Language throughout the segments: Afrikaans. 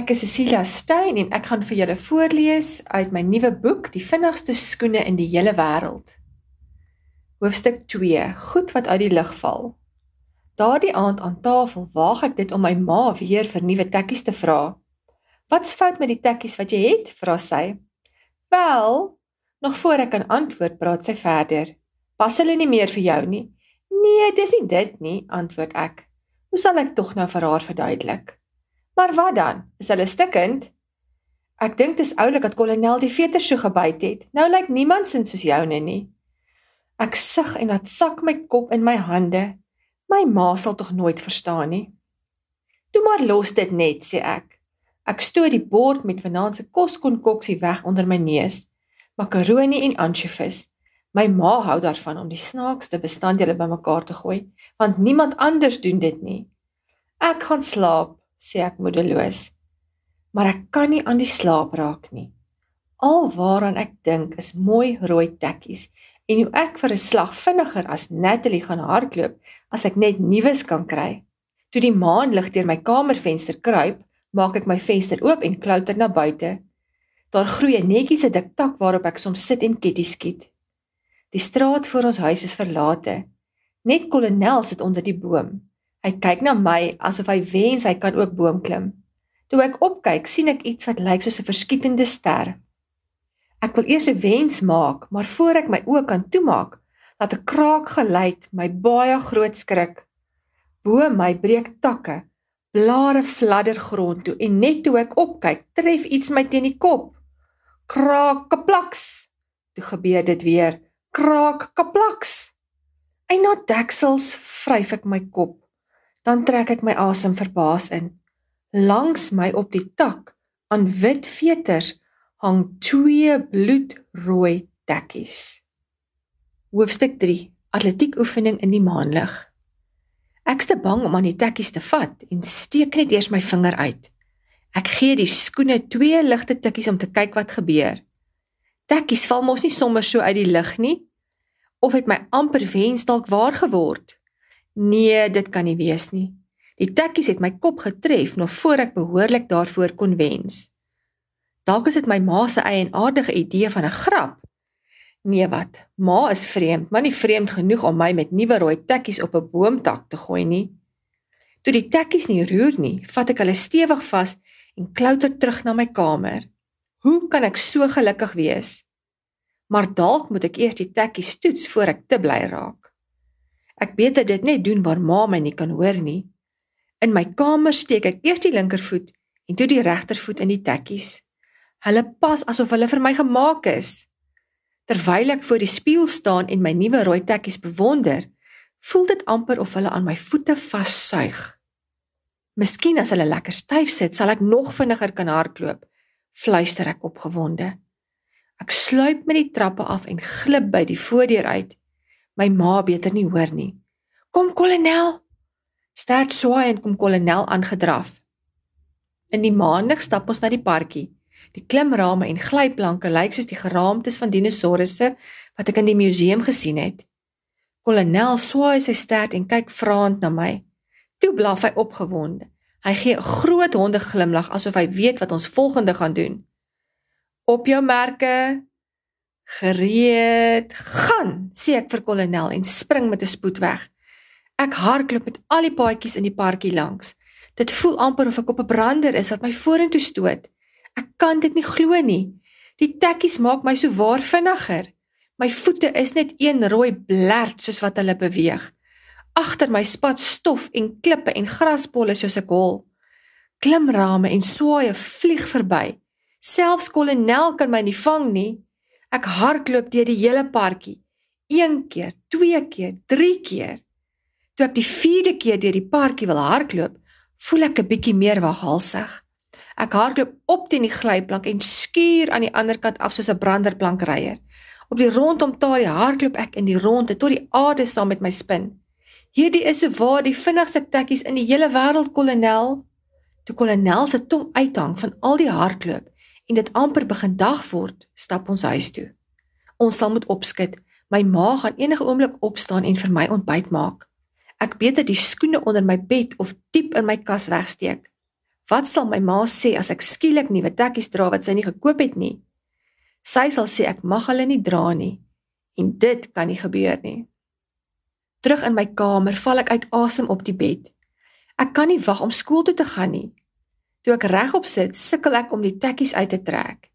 Ek is Cecilia Stein en ek gaan vir julle voorlees uit my nuwe boek Die vinnigste skoene in die hele wêreld. Hoofstuk 2: Goed wat uit die lug val. Daardie aand aan tafel waag ek dit om my ma weer vir nuwe tekkies te vra. "Wat's fout met die tekkies wat jy het?" vra sy. "Wel, nog voor ek kan antwoord, praat sy verder. Pas hulle nie meer vir jou nie?" "Nee, dis nie dit nie," antwoord ek. "Hoe sal ek tog nou vir haar verduidelik?" Maar wat dan? Is hulle stikkend? Ek dink dit is oulik dat kolonel die veter so gebyt het. Nou lyk niemand sin soos joune nie. Ek sug en laat sak my kop in my hande. My ma sal tog nooit verstaan nie. Toe maar los dit net, sê ek. Ek stoot die bord met vanaand se koskonkoksie weg onder my neus. Makaroni en ansjovis. My ma hou daarvan om die snaakste bestanddele bymekaar te gooi, want niemand anders doen dit nie. Ek gaan slaap sê ek moedeloos. Maar ek kan nie aan die slaap raak nie. Al waaraan ek dink is mooi rooi tekkies en hoe ek vir 'n slag vinniger as Natalie gaan hardloop as ek net nuus kan kry. Toe die maan lig deur my kamervenster kruip, maak ek my venster oop en klouter na buite. Daar groei netjies 'n dik tak waarop ek soms sit en ketty skiet. Die straat voor ons huis is verlate. Net kolonel sit onder die boom. Hy kyk na my asof hy wens hy kan ook boom klim. Toe ek opkyk, sien ek iets wat lyk soos 'n verskietende ster. Ek wil eers 'n wens maak, maar voor ek my oë kan toemaak, laat 'n kraak geluid my baie groot skrik. Bo my breek takke, blare fladder grond toe en net toe ek opkyk, tref iets my teen die kop. Kraak kaplaks. Toe gebeur dit weer. Kraak kaplaks. En na deksels vryf ek my kop dan trek ek my asem verbaas in. Langs my op die tak aan wit veters hang twee bloedrooi tekkies. Hoofstuk 3: Atletiekoefening in die maanlig. Ek's te bang om aan die tekkies te vat en steek net eers my vinger uit. Ek gee die skoene twee ligte tikkies om te kyk wat gebeur. Tekkies val mos nie sommer so uit die lug nie. Of het my amper wens dalk waar geword? Nee, dit kan nie wees nie. Die tekkies het my kop getref nog voor ek behoorlik daarvoor kon wens. Dalk is dit my ma se eienaardige idee van 'n grap. Nee wat, ma is vreemd, maar nie vreemd genoeg om my met nuwe rooi tekkies op 'n boomtak te gooi nie. Toe die tekkies nie roer nie, vat ek hulle stewig vas en klouter terug na my kamer. Hoe kan ek so gelukkig wees? Maar dalk moet ek eers die tekkies toets voor ek te bly raak. Ek beter dit net doen waar ma my nie kan hoor nie. In my kamer steek ek eers die linkervoet en toe die regtervoet in die tekkies. Hulle pas asof hulle vir my gemaak is. Terwyl ek voor die spieël staan en my nuwe rooi tekkies bewonder, voel dit amper of hulle aan my voete vassuig. Miskien as hulle lekker styf sit, sal ek nog vinniger kan hardloop, fluister ek opgewonde. Ek sluip met die trappe af en glip by die voordeur uit my ma beter nie hoor nie. Kom kolonel. Sterk swaai en kom kolonel aangedraf. In die maandag stap ons na die parkie. Die klimrame en glyplanke lyk soos die geraamtes van dinosourusse wat ek in die museum gesien het. Kolonel swaai sy stert en kyk vraend na my. Toe blaf hy opgewonde. Hy gee 'n groot honde glimlag asof hy weet wat ons volgende gaan doen. Op jou merke, Gereed, gaan, sê ek vir kolonel en spring met 'n spoed weg. Ek hardloop met al die paadjies in die parkie langs. Dit voel amper of ek op 'n brander is wat my vorentoe stoot. Ek kan dit nie glo nie. Die tekkies maak my so waar vinniger. My voete is net een rooi blerd soos wat hulle beweeg. Agter my spat stof en klippe en grasbolle soos ek hol. Klimrame en swaaye vlieg verby. Selfs kolonel kan my nie vang nie. Ek hardloop deur die hele parkie. Een keer, twee keer, drie keer. Toe ek die vierde keer deur die parkie wil hardloop, voel ek 'n bietjie meer waghalsig. Ek hardloop op teen die glyplank en skuur aan die ander kant af soos 'n branderplankryer. Op die rondom taal hardloop ek in die ronde tot die aarde saam met my spin. Hierdie is so waar die vinnigste tekkies in die hele wêreld kolonel. Toe kolonel se tong uithang van al die hardloop, en dit amper begin dag word, stap ons huis toe. Ons sal moet opskit. My ma gaan enige oomblik opstaan en vir my ontbyt maak. Ek beter die skoene onder my bed of diep in my kas wegsteek. Wat sal my ma sê as ek skielik nuwe tekkies dra wat sy nie gekoop het nie? Sy sal sê ek mag hulle nie dra nie en dit kan nie gebeur nie. Terug in my kamer val ek uit asem op die bed. Ek kan nie wag om skool toe te gaan nie. Toe ek regop sit, sukkel ek om die tekkies uit te trek.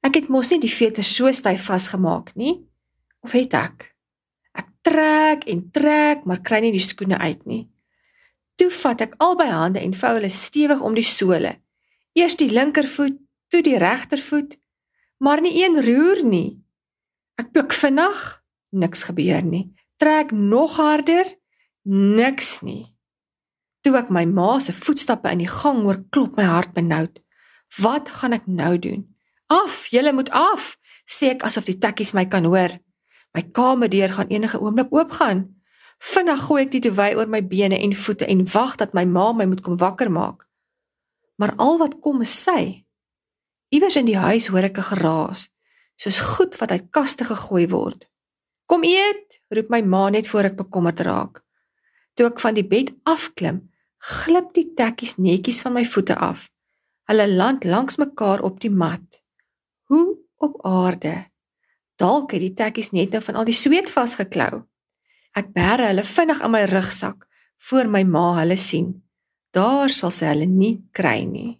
Ek het mos nie die veter so styf vasgemaak nie, of het ek? Ek trek en trek, maar kry nie die skoene uit nie. Toe vat ek albei hande en vou hulle stewig om die sole. Eers die linkervoet, toe die regtervoet, maar nie een roer nie. Ek pluk vinnig, niks gebeur nie. Trek nog harder, niks nie. Toe ek my ma se voetstappe in die gang hoor, klop my hart benoud. Wat gaan ek nou doen? Af, julle moet af, sê ek asof die tekkies my kan hoor. My kamerdeur gaan enige oomblik oopgaan. Vinnig gooi ek die towy oor my bene en voete en wag dat my ma my moet kom wakker maak. Maar al wat kom is sy. Iewers in die huis hoor ek 'n geraas, soos goed wat uit kaste gegooi word. "Kom eet," roep my ma net voor ek bekommerd raak. Toe ek van die bed afklim, glip die tekkies netjies van my voete af. Hulle land langs mekaar op die mat. Hoe op aarde? Dalk het die tekkies net nou van al die sweet vasgeklou. Ek bære hulle vinnig in my rugsak voor my ma hulle sien. Daar sal sy hulle nie kry nie.